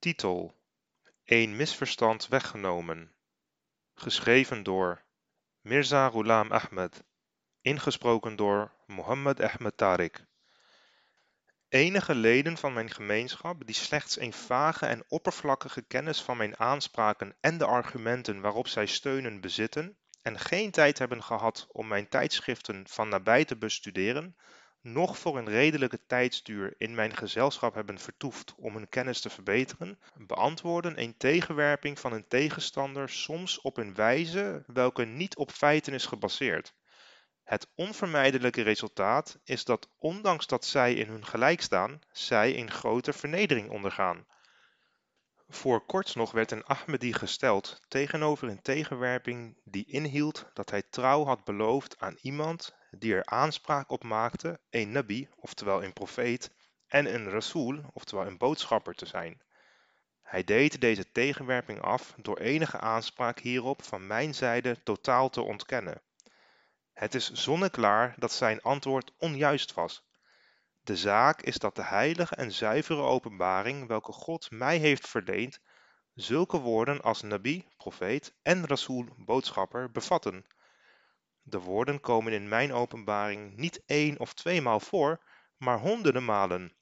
Titel: Eén misverstand weggenomen. Geschreven door Mirza Ghulam Ahmed. Ingesproken door Mohammed Ahmed Tariq. Enige leden van mijn gemeenschap die slechts een vage en oppervlakkige kennis van mijn aanspraken en de argumenten waarop zij steunen bezitten, en geen tijd hebben gehad om mijn tijdschriften van nabij te bestuderen, noch voor een redelijke tijdsduur in mijn gezelschap hebben vertoefd om hun kennis te verbeteren, beantwoorden een tegenwerping van een tegenstander soms op een wijze welke niet op feiten is gebaseerd. Het onvermijdelijke resultaat is dat ondanks dat zij in hun gelijk staan, zij een grote vernedering ondergaan. Voor kort nog werd een Ahmadi gesteld tegenover een tegenwerping die inhield dat hij trouw had beloofd aan iemand die er aanspraak op maakte een nabi, oftewel een profeet, en een rasool, oftewel een boodschapper te zijn. Hij deed deze tegenwerping af door enige aanspraak hierop van mijn zijde totaal te ontkennen. Het is zonneklaar dat zijn antwoord onjuist was. De zaak is dat de heilige en zuivere openbaring welke God mij heeft verleend, zulke woorden als nabi, profeet en rasool, boodschapper, bevatten. De woorden komen in mijn openbaring niet één of tweemaal voor, maar honderden malen.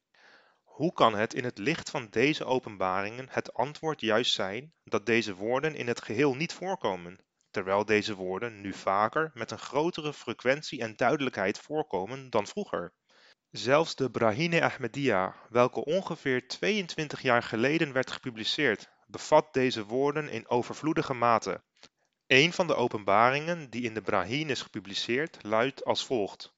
Hoe kan het in het licht van deze openbaringen het antwoord juist zijn dat deze woorden in het geheel niet voorkomen, terwijl deze woorden nu vaker met een grotere frequentie en duidelijkheid voorkomen dan vroeger? Zelfs de Brahine Ahmadiyya, welke ongeveer 22 jaar geleden werd gepubliceerd, bevat deze woorden in overvloedige mate. Een van de openbaringen die in de Brahine is gepubliceerd luidt als volgt.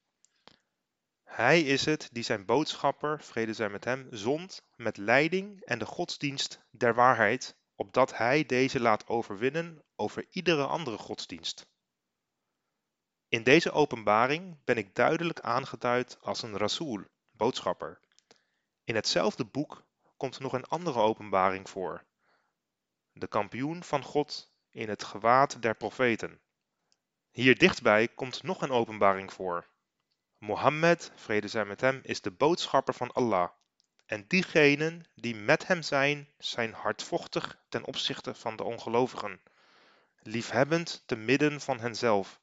Hij is het die zijn boodschapper, vrede zij met hem, zond met leiding en de godsdienst der waarheid, opdat hij deze laat overwinnen over iedere andere godsdienst. In deze openbaring ben ik duidelijk aangeduid als een rasool, boodschapper. In hetzelfde boek komt nog een andere openbaring voor. De kampioen van God in het gewaad der profeten. Hier dichtbij komt nog een openbaring voor. Mohammed, vrede zij met hem, is de boodschapper van Allah. En diegenen die met hem zijn, zijn hardvochtig ten opzichte van de ongelovigen, liefhebbend te midden van henzelf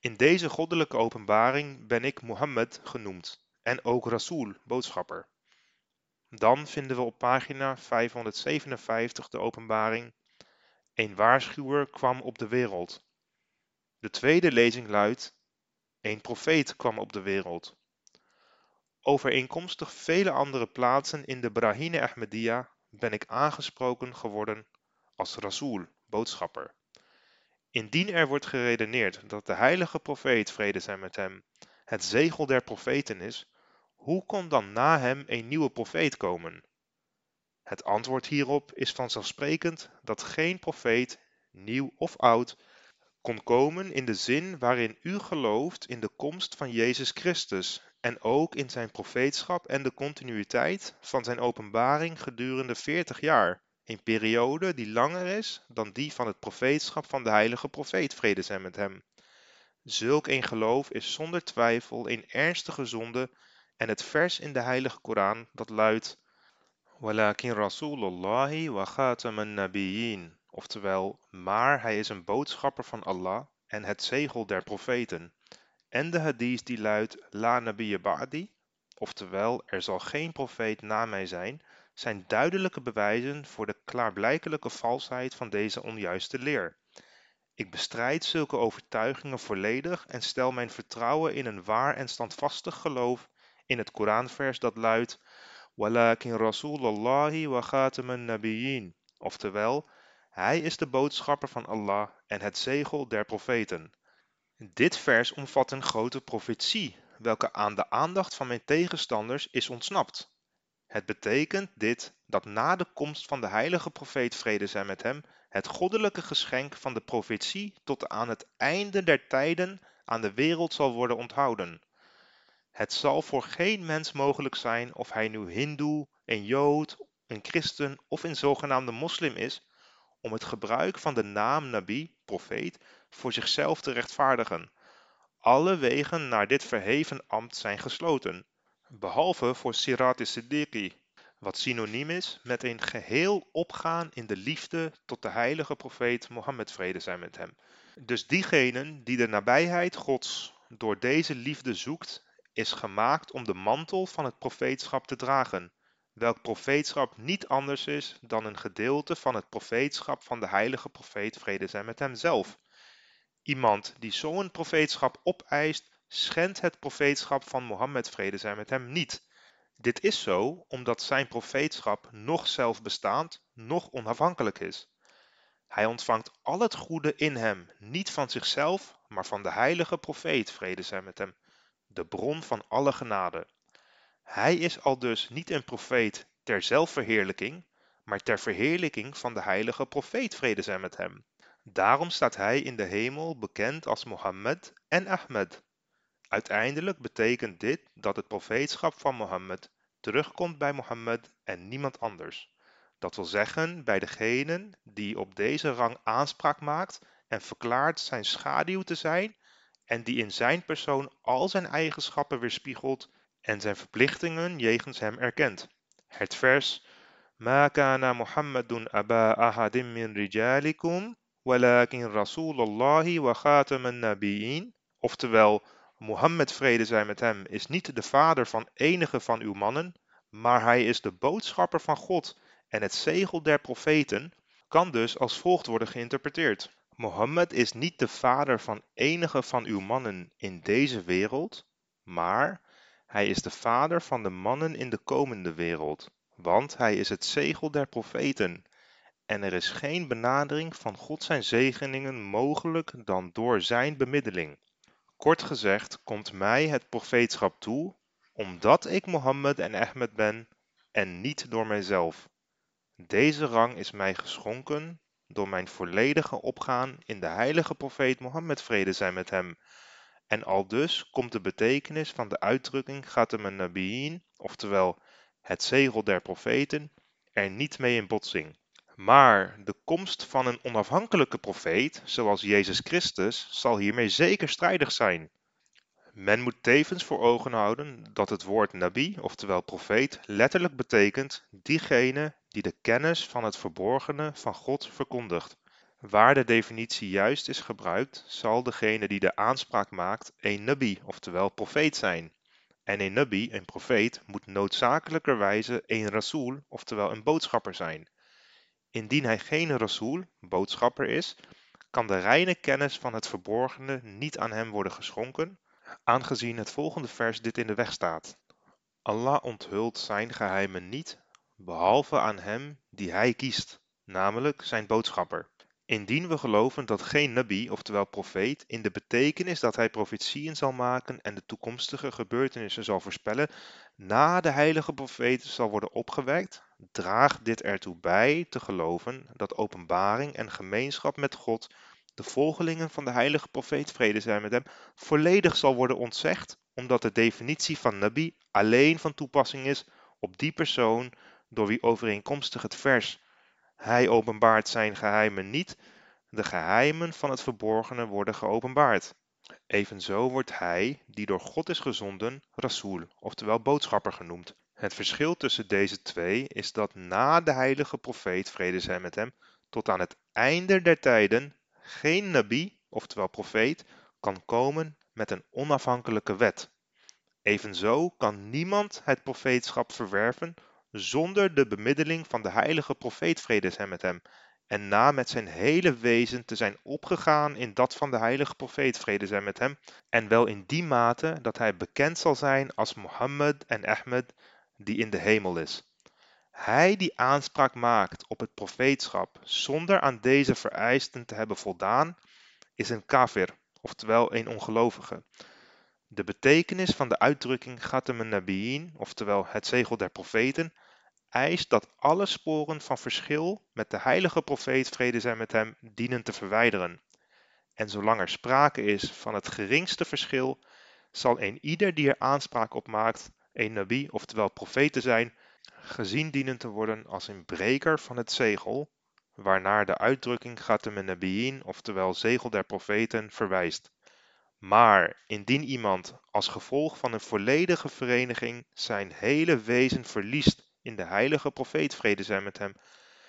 in deze goddelijke openbaring ben ik Mohammed genoemd en ook Rasool, boodschapper. Dan vinden we op pagina 557 de openbaring Een waarschuwer kwam op de wereld. De tweede lezing luidt Een profeet kwam op de wereld. Overeenkomstig vele andere plaatsen in de Brahine Ahmadiyya ben ik aangesproken geworden als Rasool, boodschapper. Indien er wordt geredeneerd dat de heilige profeet, vrede zij met hem, het zegel der profeten is, hoe kon dan na hem een nieuwe profeet komen? Het antwoord hierop is vanzelfsprekend dat geen profeet, nieuw of oud, kon komen in de zin waarin u gelooft in de komst van Jezus Christus en ook in zijn profeetschap en de continuïteit van zijn openbaring gedurende 40 jaar een periode die langer is dan die van het profeetschap van de heilige profeet, vrede zij met hem. Zulk een geloof is zonder twijfel een ernstige zonde en het vers in de heilige Koran dat luidt Walakin Rasulullahi wa khataman nabiyyin oftewel, maar hij is een boodschapper van Allah en het zegel der profeten. En de hadith die luidt La nabiyya ba'di, oftewel, er zal geen profeet na mij zijn, zijn duidelijke bewijzen voor de klaarblijkelijke valsheid van deze onjuiste leer. Ik bestrijd zulke overtuigingen volledig en stel mijn vertrouwen in een waar en standvastig geloof in het Koranvers dat luidt Walakin Rasulullahi wa khataman nabiyyin, oftewel, hij is de boodschapper van Allah en het zegel der profeten. Dit vers omvat een grote profetie, welke aan de aandacht van mijn tegenstanders is ontsnapt. Het betekent dit dat na de komst van de heilige profeet vrede zij met hem, het goddelijke geschenk van de profetie tot aan het einde der tijden aan de wereld zal worden onthouden. Het zal voor geen mens mogelijk zijn of hij nu hindoe, een jood, een christen of een zogenaamde moslim is, om het gebruik van de naam Nabi, profeet, voor zichzelf te rechtvaardigen. Alle wegen naar dit verheven ambt zijn gesloten behalve voor Sirat Siddiqui, wat synoniem is met een geheel opgaan in de liefde tot de heilige profeet Mohammed vrede zij met hem. Dus diegene die de nabijheid Gods door deze liefde zoekt, is gemaakt om de mantel van het profeetschap te dragen, welk profeetschap niet anders is dan een gedeelte van het profeetschap van de heilige profeet vrede zij met hem zelf. Iemand die zo'n profeetschap opeist, schendt het profeetschap van Mohammed vrede zij met hem niet. Dit is zo omdat zijn profeetschap nog zelfbestaand, nog onafhankelijk is. Hij ontvangt al het goede in hem, niet van zichzelf, maar van de heilige profeet, vrede zij met hem, de bron van alle genade. Hij is al dus niet een profeet ter zelfverheerlijking, maar ter verheerlijking van de heilige profeet, vrede zij met hem. Daarom staat hij in de hemel bekend als Mohammed en Ahmed. Uiteindelijk betekent dit dat het profeetschap van Mohammed terugkomt bij Mohammed en niemand anders. Dat wil zeggen bij degene die op deze rang aanspraak maakt en verklaart zijn schaduw te zijn en die in zijn persoon al zijn eigenschappen weerspiegelt en zijn verplichtingen jegens hem erkent. Het vers Ma kana Muhammadun aba ahadim min rijalikum walakin rasulullahi wa khataman nabiyyin oftewel Mohammed vrede zij met hem is niet de vader van enige van uw mannen maar hij is de boodschapper van God en het zegel der profeten kan dus als volgt worden geïnterpreteerd. Mohammed is niet de vader van enige van uw mannen in deze wereld, maar hij is de vader van de mannen in de komende wereld, want hij is het zegel der profeten. En er is geen benadering van God zijn zegeningen mogelijk dan door zijn bemiddeling. Kort gezegd komt mij het profeetschap toe, omdat ik Mohammed en Ahmed ben en niet door mijzelf. Deze rang is mij geschonken door mijn volledige opgaan in de heilige profeet Mohammed vrede zijn met hem. En aldus komt de betekenis van de uitdrukking Ghatam Nabiyin, oftewel het zegel der profeten, er niet mee in botsing. Maar de komst van een onafhankelijke profeet, zoals Jezus Christus, zal hiermee zeker strijdig zijn. Men moet tevens voor ogen houden dat het woord nabi, oftewel profeet, letterlijk betekent diegene die de kennis van het verborgene van God verkondigt. Waar de definitie juist is gebruikt, zal degene die de aanspraak maakt een nabi, oftewel profeet zijn. En een nabi, een profeet, moet noodzakelijkerwijze een rasool, oftewel een boodschapper zijn. Indien hij geen rasool, boodschapper is, kan de reine kennis van het verborgene niet aan hem worden geschonken, aangezien het volgende vers dit in de weg staat. Allah onthult zijn geheimen niet, behalve aan hem die hij kiest, namelijk zijn boodschapper. Indien we geloven dat geen nabi, oftewel profeet, in de betekenis dat hij profetieën zal maken en de toekomstige gebeurtenissen zal voorspellen, na de heilige profeet zal worden opgewekt, draagt dit ertoe bij te geloven dat openbaring en gemeenschap met God de volgelingen van de heilige profeet vrede zijn met hem, volledig zal worden ontzegd, omdat de definitie van nabi alleen van toepassing is op die persoon door wie overeenkomstig het vers hij openbaart zijn geheimen niet, de geheimen van het verborgene worden geopenbaard. Evenzo wordt hij, die door God is gezonden, rasool, oftewel boodschapper genoemd. Het verschil tussen deze twee is dat na de heilige profeet vrede zij met hem, tot aan het einde der tijden geen nabi, oftewel profeet, kan komen met een onafhankelijke wet. Evenzo kan niemand het profeetschap verwerven zonder de bemiddeling van de heilige profeet vrede zij met hem, en na met zijn hele wezen te zijn opgegaan in dat van de heilige profeet vrede zij met hem, en wel in die mate dat hij bekend zal zijn als Mohammed en Ahmed die in de hemel is. Hij die aanspraak maakt op het profeetschap zonder aan deze vereisten te hebben voldaan, is een kafir, oftewel een ongelovige. De betekenis van de uitdrukking Ghatam Nabiyin, oftewel het zegel der profeten, eist dat alle sporen van verschil met de heilige profeet vrede zijn met hem dienen te verwijderen. En zolang er sprake is van het geringste verschil, zal een ieder die er aanspraak op maakt een nabi, oftewel profeet te zijn, gezien dienen te worden als een breker van het zegel, waarnaar de uitdrukking Ghatam Nabiyin, oftewel zegel der profeten, verwijst. Maar indien iemand als gevolg van een volledige vereniging zijn hele wezen verliest in de heilige profeet vrede zij met hem,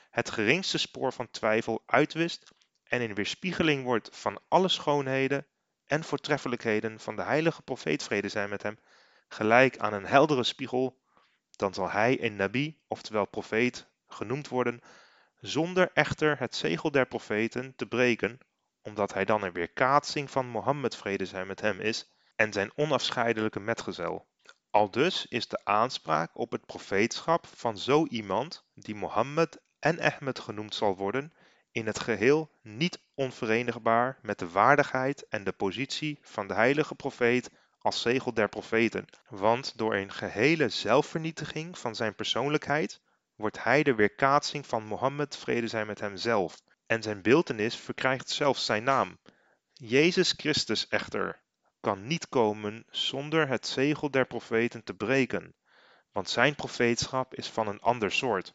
het geringste spoor van twijfel uitwist en in weerspiegeling wordt van alle schoonheden en voortreffelijkheden van de heilige profeet vrede zij met hem, gelijk aan een heldere spiegel, dan zal hij een nabi, oftewel profeet, genoemd worden, zonder echter het zegel der profeten te breken, omdat hij dan een weerkaatsing van Mohammed vrede zij met hem is en zijn onafscheidelijke metgezel. Aldus is de aanspraak op het profeetschap van zo iemand, die Mohammed en Ahmed genoemd zal worden, in het geheel niet onverenigbaar met de waardigheid en de positie van de heilige profeet als zegel der profeten, want door een gehele zelfvernietiging van zijn persoonlijkheid wordt hij de weerkaatsing van Mohammed vrede zij met hem zelf, en zijn beeltenis verkrijgt zelfs zijn naam. Jezus Christus echter kan niet komen zonder het zegel der profeten te breken, want zijn profeetschap is van een ander soort.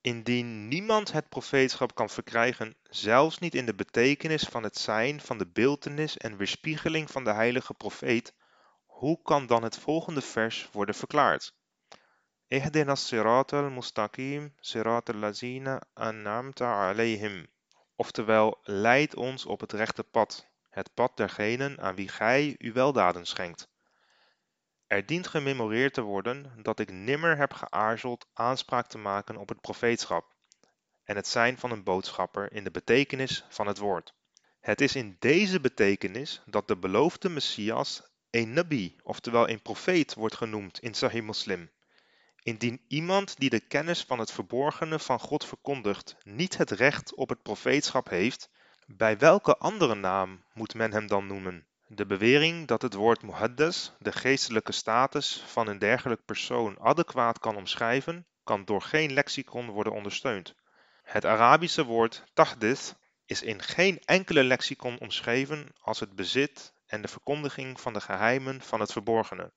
Indien niemand het profeetschap kan verkrijgen, zelfs niet in de betekenis van het zijn van de beeltenis en weerspiegeling van de heilige profeet, hoe kan dan het volgende vers worden verklaard? Ihdina sirat al-mustaqim, sirat al-lazina an'amta alayhim. Oftewel, leid ons op het rechte pad, het pad dergenen aan wie gij uw weldaden schenkt. Er dient gememoreerd te worden dat ik nimmer heb geaarzeld aanspraak te maken op het profeetschap en het zijn van een boodschapper in de betekenis van het woord. Het is in deze betekenis dat de beloofde Messias een nabi, oftewel een profeet, wordt genoemd in Sahih Muslim. Indien iemand die de kennis van het verborgene van God verkondigt niet het recht op het profeetschap heeft, bij welke andere naam moet men hem dan noemen? De bewering dat het woord muhaddas de geestelijke status van een dergelijk persoon adequaat kan omschrijven, kan door geen lexicon worden ondersteund. Het Arabische woord tahdith is in geen enkele lexicon omschreven als het bezit en de verkondiging van de geheimen van het verborgene.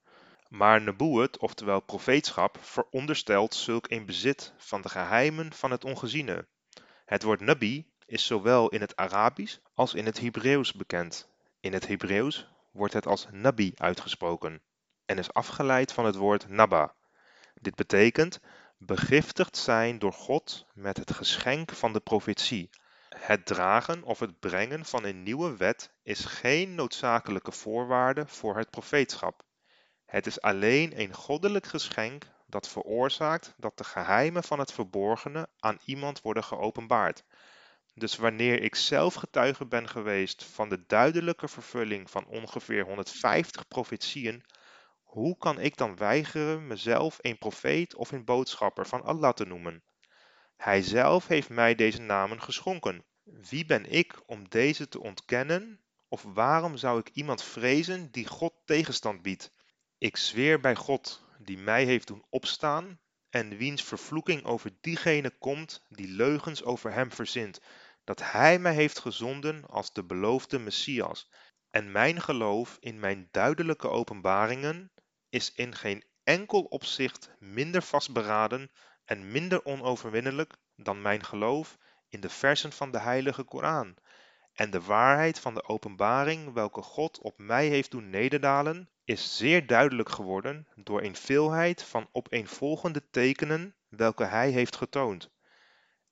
Maar nebuwet, oftewel profeetschap, veronderstelt zulk een bezit van de geheimen van het ongeziene. Het woord nabi is zowel in het Arabisch als in het Hebreeuws bekend. In het Hebreeuws wordt het als nabi uitgesproken en is afgeleid van het woord naba. Dit betekent begiftigd zijn door God met het geschenk van de profetie. Het dragen of het brengen van een nieuwe wet is geen noodzakelijke voorwaarde voor het profeetschap. Het is alleen een goddelijk geschenk dat veroorzaakt dat de geheimen van het verborgene aan iemand worden geopenbaard. Dus wanneer ik zelf getuige ben geweest van de duidelijke vervulling van ongeveer 150 profetieën, hoe kan ik dan weigeren mezelf een profeet of een boodschapper van Allah te noemen? Hij zelf heeft mij deze namen geschonken. Wie ben ik om deze te ontkennen? Of waarom zou ik iemand vrezen die God tegenstand biedt? Ik zweer bij God, die mij heeft doen opstaan, en wiens vervloeking over diegene komt die leugens over hem verzint, dat hij mij heeft gezonden als de beloofde Messias. En mijn geloof in mijn duidelijke openbaringen is in geen enkel opzicht minder vastberaden en minder onoverwinnelijk dan mijn geloof in de versen van de heilige Koran en de waarheid van de openbaring welke God op mij heeft doen nederdalen, is zeer duidelijk geworden door een veelheid van opeenvolgende tekenen welke hij heeft getoond.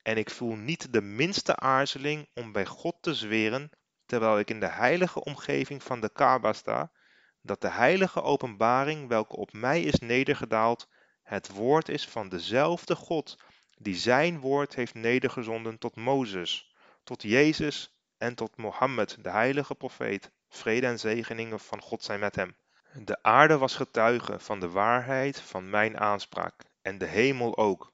En ik voel niet de minste aarzeling om bij God te zweren, terwijl ik in de heilige omgeving van de Kaaba sta, dat de heilige openbaring welke op mij is nedergedaald, het woord is van dezelfde God die zijn woord heeft nedergezonden tot Mozes, tot Jezus en tot Mohammed, de heilige profeet, vrede en zegeningen van God zijn met hem. De aarde was getuige van de waarheid van mijn aanspraak en de hemel ook.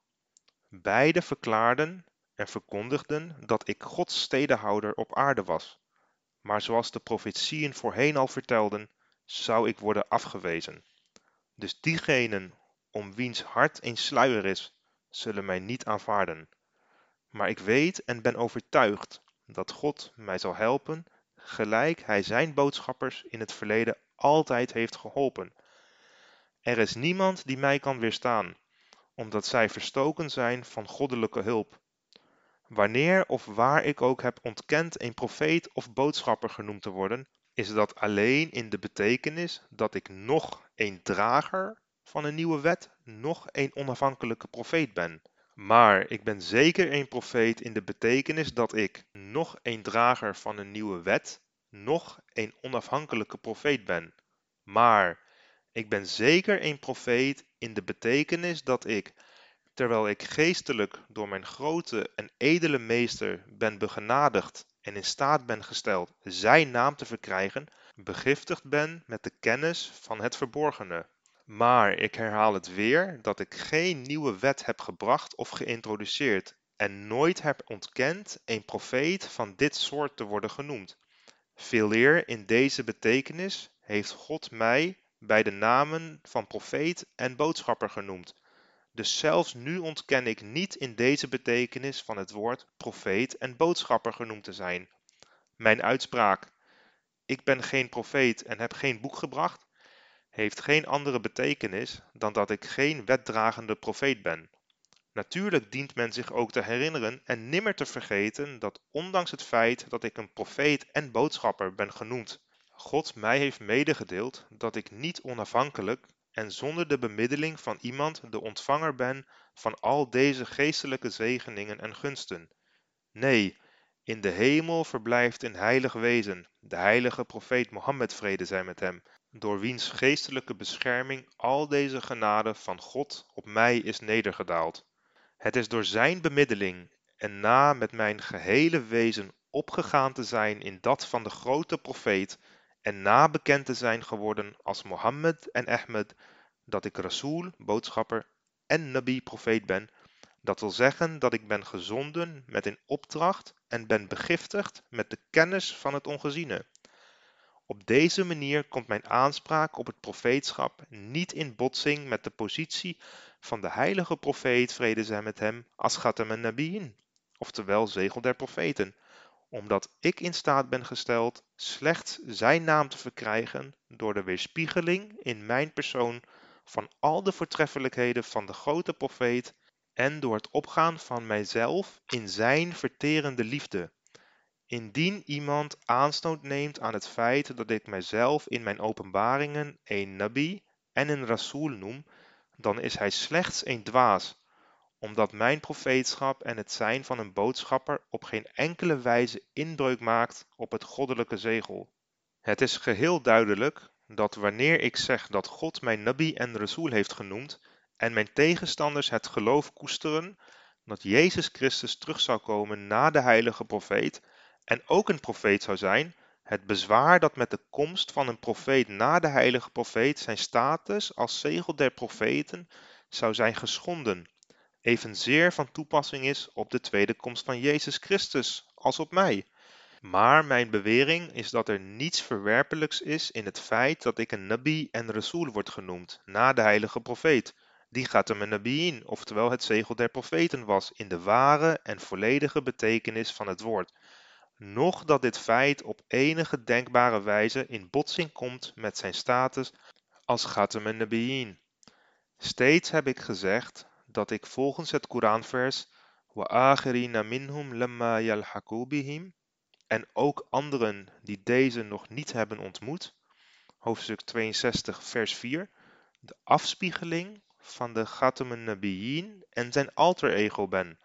Beide verklaarden en verkondigden dat ik Gods stedehouder op aarde was. Maar zoals de profetieën voorheen al vertelden, zou ik worden afgewezen. Dus diegenen om wiens hart een sluier is, zullen mij niet aanvaarden. Maar ik weet en ben overtuigd dat God mij zal helpen, gelijk Hij zijn boodschappers in het verleden altijd heeft geholpen. Er is niemand die mij kan weerstaan, omdat zij verstoken zijn van goddelijke hulp. Wanneer of waar ik ook heb ontkend een profeet of boodschapper genoemd te worden, is dat alleen in de betekenis dat ik nog een drager van een nieuwe wet, nog een onafhankelijke profeet ben. Maar ik ben zeker een profeet in de betekenis dat ik nog een drager van een nieuwe wet, nog een onafhankelijke profeet ben. Maar ik ben zeker een profeet in de betekenis dat ik, terwijl ik geestelijk door mijn grote en edele meester ben begenadigd en in staat ben gesteld zijn naam te verkrijgen, begiftigd ben met de kennis van het verborgene. Maar ik herhaal het weer dat ik geen nieuwe wet heb gebracht of geïntroduceerd en nooit heb ontkend een profeet van dit soort te worden genoemd. Veeleer in deze betekenis heeft God mij bij de namen van profeet en boodschapper genoemd. Dus zelfs nu ontken ik niet in deze betekenis van het woord profeet en boodschapper genoemd te zijn. Mijn uitspraak, ik ben geen profeet en heb geen boek gebracht, heeft geen andere betekenis dan dat ik geen wetdragende profeet ben. Natuurlijk dient men zich ook te herinneren en nimmer te vergeten dat ondanks het feit dat ik een profeet en boodschapper ben genoemd, God mij heeft medegedeeld dat ik niet onafhankelijk en zonder de bemiddeling van iemand de ontvanger ben van al deze geestelijke zegeningen en gunsten. Nee, in de hemel verblijft een heilig wezen, de heilige profeet Mohammed vrede zij met hem, door wiens geestelijke bescherming al deze genade van God op mij is nedergedaald. Het is door zijn bemiddeling en na met mijn gehele wezen opgegaan te zijn in dat van de grote profeet en na bekend te zijn geworden als Mohammed en Ahmed, dat ik Rasool, boodschapper en Nabi, profeet ben, dat wil zeggen dat ik ben gezonden met een opdracht en ben begiftigd met de kennis van het ongeziene. Op deze manier komt mijn aanspraak op het profeetschap niet in botsing met de positie van de heilige profeet, vrede zij met hem, als Ghatam en Nabiin, oftewel zegel der profeten, omdat ik in staat ben gesteld slechts zijn naam te verkrijgen door de weerspiegeling in mijn persoon van al de voortreffelijkheden van de grote profeet en door het opgaan van mijzelf in zijn verterende liefde. Indien iemand aanstoot neemt aan het feit dat ik mijzelf in mijn openbaringen een nabi en een rasool noem, dan is hij slechts een dwaas, omdat mijn profeetschap en het zijn van een boodschapper op geen enkele wijze inbreuk maakt op het goddelijke zegel. Het is geheel duidelijk dat wanneer ik zeg dat God mijn nabi en rasool heeft genoemd en mijn tegenstanders het geloof koesteren dat Jezus Christus terug zou komen na de heilige profeet en ook een profeet zou zijn, het bezwaar dat met de komst van een profeet na de heilige profeet zijn status als zegel der profeten zou zijn geschonden, evenzeer van toepassing is op de tweede komst van Jezus Christus als op mij. Maar mijn bewering is dat er niets verwerpelijks is in het feit dat ik een nabi en rasool word genoemd na de heilige profeet, die gaat er een nabiin, oftewel het zegel der profeten was, in de ware en volledige betekenis van het woord noch dat dit feit op enige denkbare wijze in botsing komt met zijn status als Ghatam en Steeds heb ik gezegd dat ik volgens het Koranvers lamma yalhaqu bihim en ook anderen die deze nog niet hebben ontmoet, hoofdstuk 62 vers 4, de afspiegeling van de Ghatam en en zijn alter ego ben.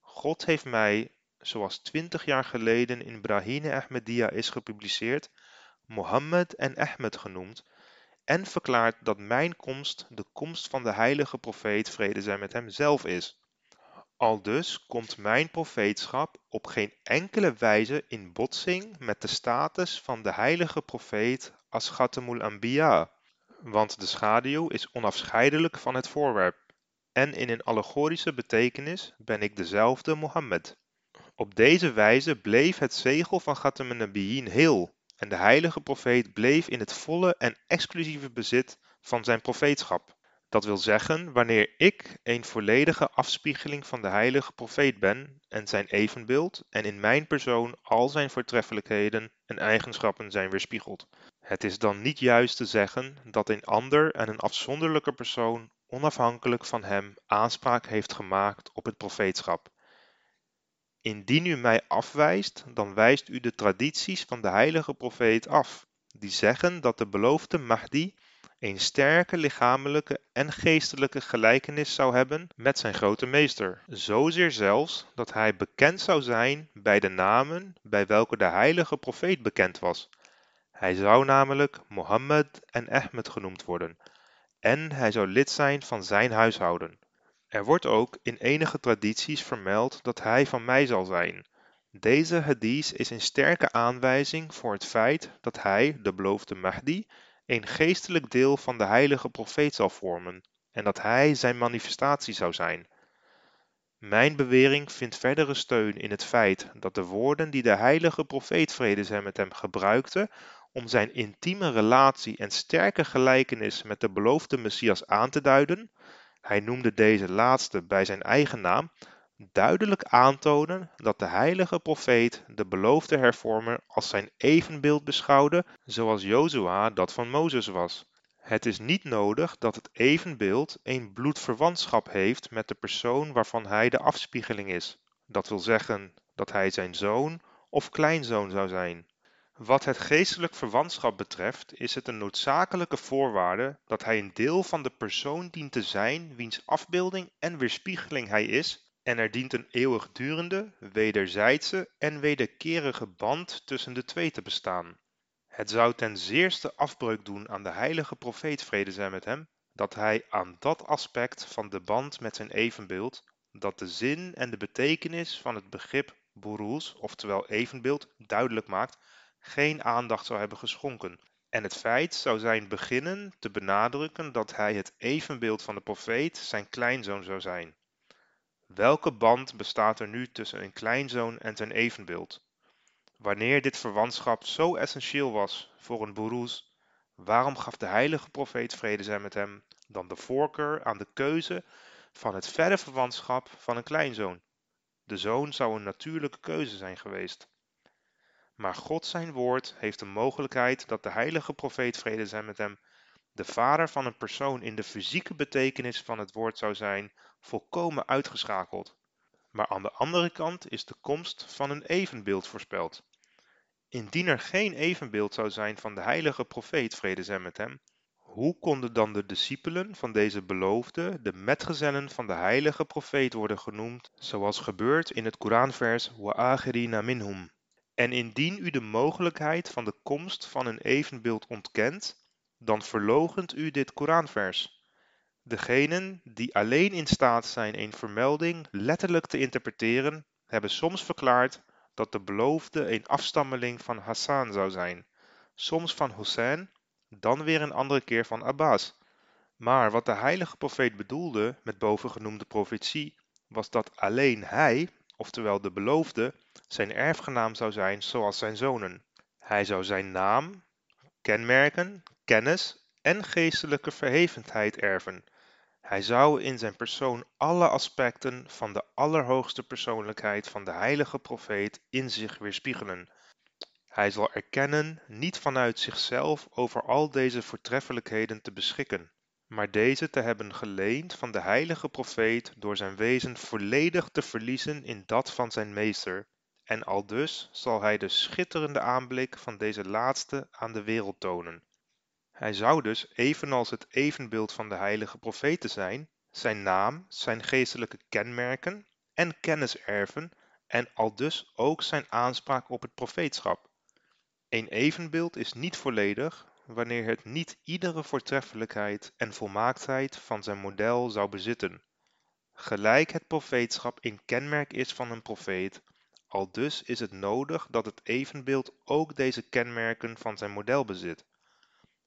God heeft mij zoals twintig jaar geleden in Brahine Ahmadiyya is gepubliceerd, Mohammed en Ahmed genoemd, en verklaart dat mijn komst de komst van de heilige profeet vrede zij met hem zelf is. Aldus komt mijn profeetschap op geen enkele wijze in botsing met de status van de heilige profeet als Anbiya, want de schaduw is onafscheidelijk van het voorwerp, en in een allegorische betekenis ben ik dezelfde Mohammed. Op deze wijze bleef het zegel van Khatam Nabiyyin heel en de heilige profeet bleef in het volle en exclusieve bezit van zijn profeetschap. Dat wil zeggen, wanneer ik een volledige afspiegeling van de heilige profeet ben en zijn evenbeeld en in mijn persoon al zijn voortreffelijkheden en eigenschappen zijn weerspiegeld. Het is dan niet juist te zeggen dat een ander en een afzonderlijke persoon onafhankelijk van hem aanspraak heeft gemaakt op het profeetschap. Indien u mij afwijst, dan wijst u de tradities van de heilige profeet af, die zeggen dat de beloofde Mahdi een sterke lichamelijke en geestelijke gelijkenis zou hebben met zijn grote meester. Zozeer zelfs dat hij bekend zou zijn bij de namen bij welke de heilige profeet bekend was. Hij zou namelijk Mohammed en Ahmed genoemd worden en hij zou lid zijn van zijn huishouden. Er wordt ook in enige tradities vermeld dat hij van mij zal zijn. Deze hadith is een sterke aanwijzing voor het feit dat hij, de beloofde Mahdi, een geestelijk deel van de heilige profeet zal vormen en dat hij zijn manifestatie zou zijn. Mijn bewering vindt verdere steun in het feit dat de woorden die de heilige profeet vrede zij met hem gebruikte om zijn intieme relatie en sterke gelijkenis met de beloofde Messias aan te duiden, hij noemde deze laatste bij zijn eigen naam, duidelijk aantonen dat de heilige profeet de beloofde hervormer als zijn evenbeeld beschouwde, zoals Jozua dat van Mozes was. Het is niet nodig dat het evenbeeld een bloedverwantschap heeft met de persoon waarvan hij de afspiegeling is. Dat wil zeggen dat hij zijn zoon of kleinzoon zou zijn. Wat het geestelijk verwantschap betreft is het een noodzakelijke voorwaarde dat hij een deel van de persoon dient te zijn wiens afbeelding en weerspiegeling hij is en er dient een eeuwigdurende, wederzijdse en wederkerige band tussen de twee te bestaan. Het zou ten zeerste afbreuk doen aan de heilige profeet vrede zij met hem, dat hij aan dat aspect van de band met zijn evenbeeld, dat de zin en de betekenis van het begrip buruz, oftewel evenbeeld, duidelijk maakt, geen aandacht zou hebben geschonken. En het feit zou zijn beginnen te benadrukken dat hij het evenbeeld van de profeet zijn kleinzoon zou zijn. Welke band bestaat er nu tussen een kleinzoon en zijn evenbeeld? Wanneer dit verwantschap zo essentieel was voor een boeroes, waarom gaf de heilige profeet vrede zij met hem dan de voorkeur aan de keuze van het verre verwantschap van een kleinzoon? De zoon zou een natuurlijke keuze zijn geweest. Maar God zijn woord heeft de mogelijkheid dat de heilige profeet vrede zij met hem de vader van een persoon in de fysieke betekenis van het woord zou zijn volkomen uitgeschakeld. Maar aan de andere kant is de komst van een evenbeeld voorspeld. Indien er geen evenbeeld zou zijn van de heilige profeet, vrede zij met hem, hoe konden dan de discipelen van deze beloofde, de metgezellen van de heilige profeet worden genoemd, zoals gebeurt in het Koranvers Wa'akhirina minhum? En indien u de mogelijkheid van de komst van een evenbeeld ontkent, dan verlogent u dit Koranvers. Degenen die alleen in staat zijn een vermelding letterlijk te interpreteren, hebben soms verklaard dat de beloofde een afstammeling van Hassan zou zijn, soms van Hussein, dan weer een andere keer van Abbas. Maar wat de heilige profeet bedoelde met bovengenoemde profetie, was dat alleen hij, oftewel de beloofde, zijn erfgenaam zou zijn zoals zijn zonen. Hij zou zijn naam, kenmerken, kennis en geestelijke verhevendheid erven. Hij zou in zijn persoon alle aspecten van de allerhoogste persoonlijkheid van de heilige profeet in zich weerspiegelen. Hij zal erkennen niet vanuit zichzelf over al deze voortreffelijkheden te beschikken, maar deze te hebben geleend van de heilige profeet door zijn wezen volledig te verliezen in dat van zijn meester, en aldus zal hij de schitterende aanblik van deze laatste aan de wereld tonen. Hij zou dus, evenals het evenbeeld van de heilige profeten zijn, zijn naam, zijn geestelijke kenmerken en kennis erven en aldus ook zijn aanspraak op het profeetschap. Een evenbeeld is niet volledig wanneer het niet iedere voortreffelijkheid en volmaaktheid van zijn model zou bezitten. Gelijk het profeetschap een kenmerk is van een profeet, aldus is het nodig dat het evenbeeld ook deze kenmerken van zijn model bezit.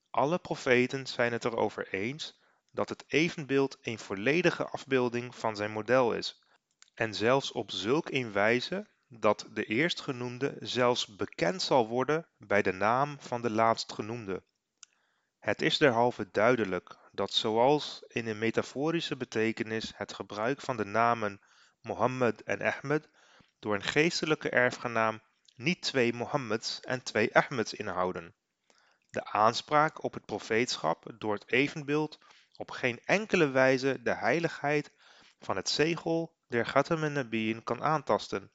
Alle profeten zijn het erover eens dat het evenbeeld een volledige afbeelding van zijn model is, en zelfs op zulk een wijze dat de eerstgenoemde zelfs bekend zal worden bij de naam van de laatstgenoemde. Het is derhalve duidelijk dat zoals in een metaforische betekenis het gebruik van de namen Mohammed en Ahmed door een geestelijke erfgenaam niet twee Mohammeds en twee Ahmeds inhouden. De aanspraak op het profeetschap door het evenbeeld op geen enkele wijze de heiligheid van het zegel der Ghatam en kan aantasten,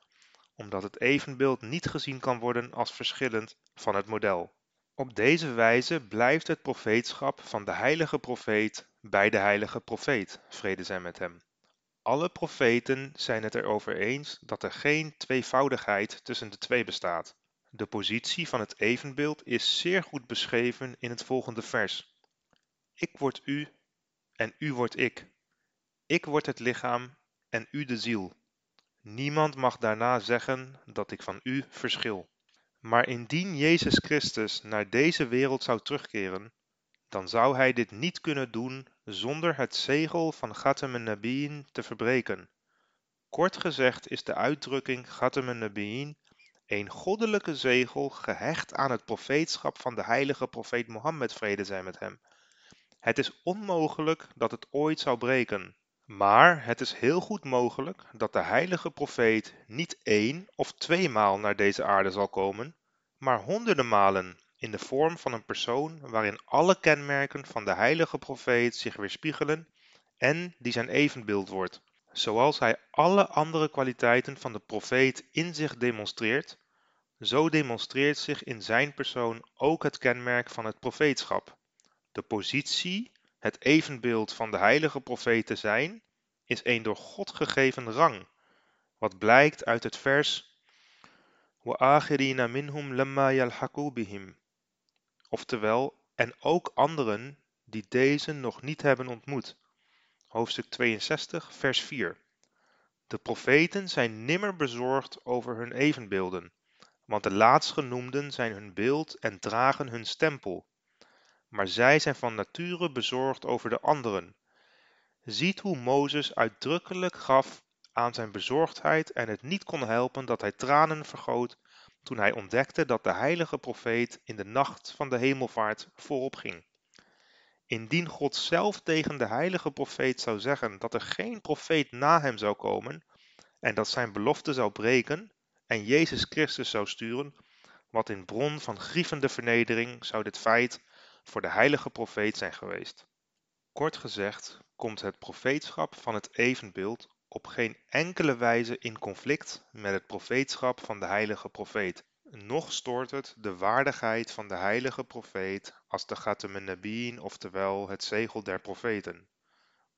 omdat het evenbeeld niet gezien kan worden als verschillend van het model. Op deze wijze blijft het profeetschap van de heilige profeet bij de heilige profeet, vrede zij met hem. Alle profeten zijn het erover eens dat er geen tweevoudigheid tussen de twee bestaat. De positie van het evenbeeld is zeer goed beschreven in het volgende vers. Ik word u en u wordt ik. Ik word het lichaam en u de ziel. Niemand mag daarna zeggen dat ik van u verschil. Maar indien Jezus Christus naar deze wereld zou terugkeren, dan zou hij dit niet kunnen doen zonder het zegel van Ghatam Nabiin te verbreken. Kort gezegd is de uitdrukking Ghatam Nabiin een goddelijke zegel gehecht aan het profeetschap van de heilige profeet Mohammed vrede zij met hem. Het is onmogelijk dat het ooit zou breken. Maar het is heel goed mogelijk dat de heilige profeet niet één of tweemaal naar deze aarde zal komen, maar honderden malen in de vorm van een persoon waarin alle kenmerken van de heilige profeet zich weerspiegelen en die zijn evenbeeld wordt. Zoals hij alle andere kwaliteiten van de profeet in zich demonstreert, zo demonstreert zich in zijn persoon ook het kenmerk van het profeetschap. De positie, het evenbeeld van de heilige profeet te zijn, is een door God gegeven rang, wat blijkt uit het vers وَآخِرِينَ minhum lamma yalhaqu bihim. Oftewel, en ook anderen die deze nog niet hebben ontmoet. Hoofdstuk 62, vers 4. De profeten zijn nimmer bezorgd over hun evenbeelden, want de laatstgenoemden zijn hun beeld en dragen hun stempel. Maar zij zijn van nature bezorgd over de anderen. Ziet hoe Mozes uitdrukkelijk gaf aan zijn bezorgdheid en het niet kon helpen dat hij tranen vergoot toen hij ontdekte dat de heilige profeet in de nacht van de hemelvaart voorop ging. Indien God zelf tegen de heilige profeet zou zeggen dat er geen profeet na hem zou komen en dat zijn belofte zou breken en Jezus Christus zou sturen, wat in bron van grievende vernedering zou dit feit voor de heilige profeet zijn geweest. Kort gezegd komt het profeetschap van het evenbeeld op geen enkele wijze in conflict met het profeetschap van de heilige profeet. Nog stoort het de waardigheid van de heilige profeet als de Nabiin, oftewel het zegel der profeten.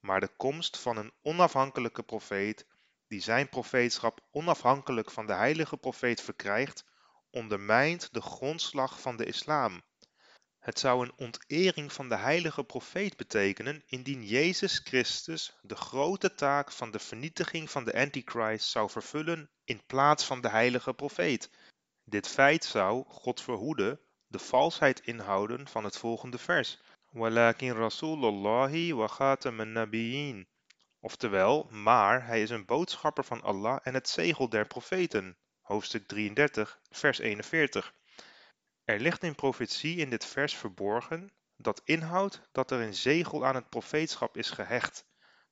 Maar de komst van een onafhankelijke profeet, die zijn profeetschap onafhankelijk van de heilige profeet verkrijgt, ondermijnt de grondslag van de islam. Het zou een ontering van de heilige profeet betekenen indien Jezus Christus de grote taak van de vernietiging van de Antichrist zou vervullen in plaats van de heilige profeet. Dit feit zou, God verhoede, de valsheid inhouden van het volgende vers. Walakin Rasulullahi wa khataman nabiyyin. Oftewel, maar hij is een boodschapper van Allah en het zegel der profeten. Hoofdstuk 33, vers 41. Er ligt een profetie in dit vers verborgen dat inhoudt dat er een zegel aan het profeetschap is gehecht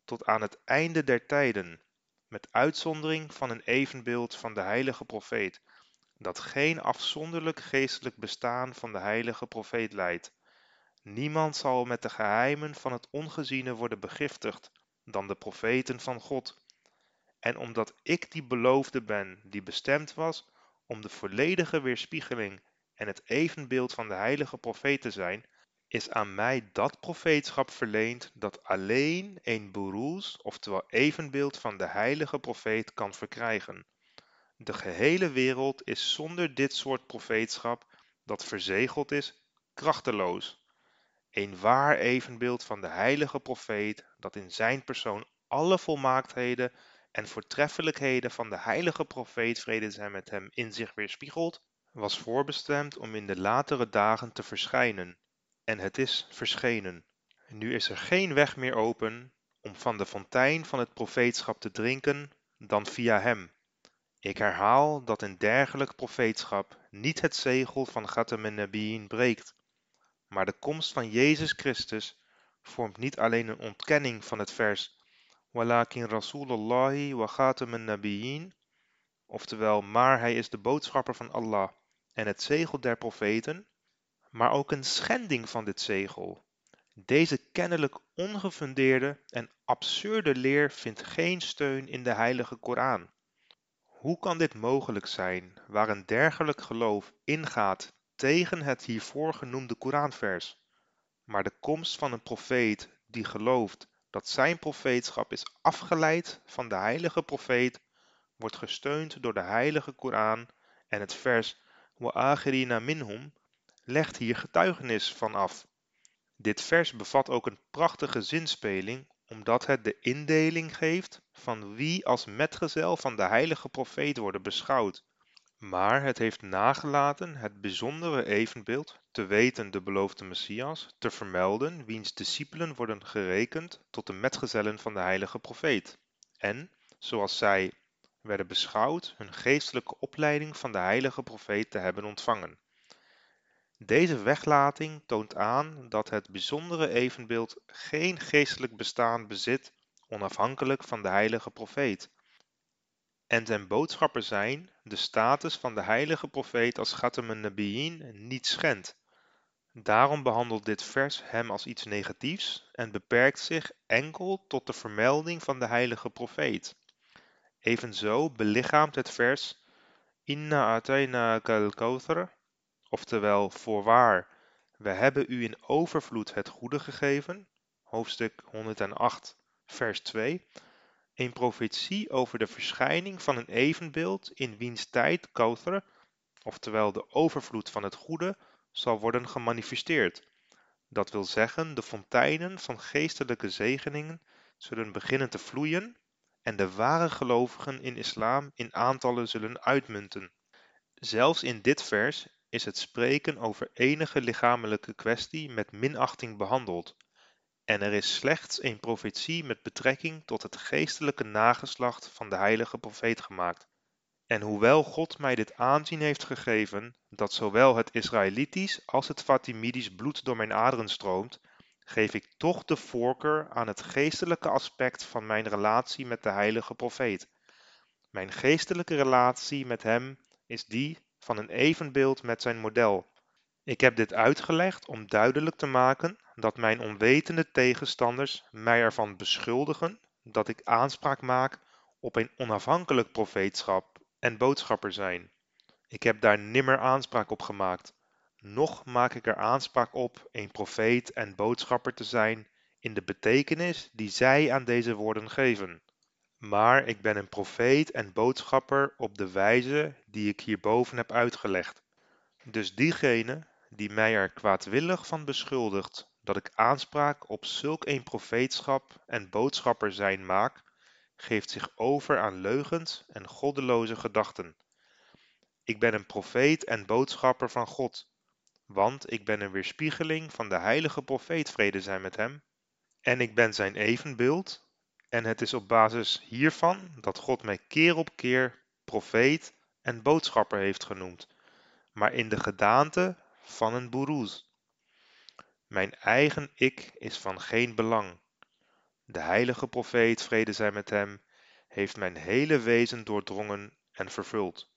tot aan het einde der tijden, met uitzondering van een evenbeeld van de heilige profeet, dat geen afzonderlijk geestelijk bestaan van de heilige profeet leidt. Niemand zal met de geheimen van het ongeziene worden begiftigd dan de profeten van God. En omdat ik die beloofde ben die bestemd was om de volledige weerspiegeling en het evenbeeld van de heilige profeet te zijn, is aan mij dat profeetschap verleend dat alleen een boeroes, oftewel evenbeeld van de heilige profeet kan verkrijgen. De gehele wereld is zonder dit soort profeetschap, dat verzegeld is, krachteloos. Een waar evenbeeld van de heilige profeet, dat in zijn persoon alle volmaaktheden en voortreffelijkheden van de heilige profeet vrede zijn met hem in zich weerspiegelt, was voorbestemd om in de latere dagen te verschijnen, en het is verschenen. Nu is er geen weg meer open om van de fontein van het profeetschap te drinken dan via hem. Ik herhaal dat een dergelijk profeetschap niet het zegel van Ghatam Nabiin breekt, maar de komst van Jezus Christus vormt niet alleen een ontkenning van het vers Walakin Rasulullahi wa Ghatam Nabiin, oftewel maar hij is de boodschapper van Allah en het zegel der profeten, maar ook een schending van dit zegel. Deze kennelijk ongefundeerde en absurde leer vindt geen steun in de heilige Koran. Hoe kan dit mogelijk zijn, waar een dergelijk geloof ingaat tegen het hiervoor genoemde Koranvers. Maar de komst van een profeet die gelooft dat zijn profeetschap is afgeleid van de heilige profeet, wordt gesteund door de heilige Koran en het vers Wa'akhirina minhum legt hier getuigenis van af. Dit vers bevat ook een prachtige zinspeling omdat het de indeling geeft van wie als metgezel van de heilige profeet worden beschouwd. Maar het heeft nagelaten het bijzondere evenbeeld, te weten de beloofde Messias, te vermelden wiens discipelen worden gerekend tot de metgezellen van de heilige profeet. En, zoals zij werden beschouwd, hun geestelijke opleiding van de heilige profeet te hebben ontvangen. Deze weglating toont aan dat het bijzondere evenbeeld geen geestelijk bestaan bezit onafhankelijk van de heilige profeet en zijn boodschapper zijn de status van de heilige profeet als Khatam Nabiyyin niet schendt. Daarom behandelt dit vers hem als iets negatiefs en beperkt zich enkel tot de vermelding van de heilige profeet. Evenzo belichaamt het vers Inna atayna kal kauthar, oftewel voorwaar, we hebben u in overvloed het goede gegeven, hoofdstuk 108, vers 2, een profetie over de verschijning van een evenbeeld in wiens tijd oftewel de overvloed van het goede, zal worden gemanifesteerd. Dat wil zeggen, de fonteinen van geestelijke zegeningen zullen beginnen te vloeien en de ware gelovigen in islam in aantallen zullen uitmunten. Zelfs in dit vers is het spreken over enige lichamelijke kwestie met minachting behandeld, en er is slechts een profetie met betrekking tot het geestelijke nageslacht van de heilige profeet gemaakt. En hoewel God mij dit aanzien heeft gegeven, dat zowel het Israëlitisch als het Fatimidisch bloed door mijn aderen stroomt, geef ik toch de voorkeur aan het geestelijke aspect van mijn relatie met de heilige profeet. Mijn geestelijke relatie met hem is die van een evenbeeld met zijn model. Ik heb dit uitgelegd om duidelijk te maken dat mijn onwetende tegenstanders mij ervan beschuldigen dat ik aanspraak maak op een onafhankelijk profeetschap en boodschapper zijn. Ik heb daar nimmer aanspraak op gemaakt, noch maak ik er aanspraak op een profeet en boodschapper te zijn in de betekenis die zij aan deze woorden geven. Maar ik ben een profeet en boodschapper op de wijze die ik hierboven heb uitgelegd. Dus diegene die mij er kwaadwillig van beschuldigt dat ik aanspraak op zulk een profeetschap en boodschapper zijn maak, geeft zich over aan leugens en goddeloze gedachten. Ik ben een profeet en boodschapper van God, want ik ben een weerspiegeling van de heilige profeet vrede zijn met hem, en ik ben zijn evenbeeld, en het is op basis hiervan dat God mij keer op keer profeet en boodschapper heeft genoemd, maar in de gedaante van een boeroes. Mijn eigen ik is van geen belang. De heilige profeet, vrede zij met hem, heeft mijn hele wezen doordrongen en vervuld.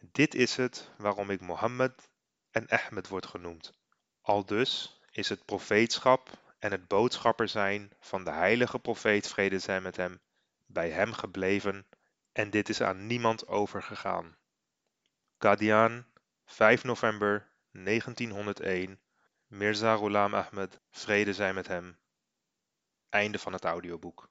Dit is het waarom ik Mohammed en Ahmed word genoemd. Aldus is het profeetschap en het boodschapper zijn van de heilige profeet, vrede zij met hem, bij hem gebleven en dit is aan niemand overgegaan. Qadian, 5 november 1901 Mirza Ghulam Ahmed, vrede zij met hem. Einde van het audioboek.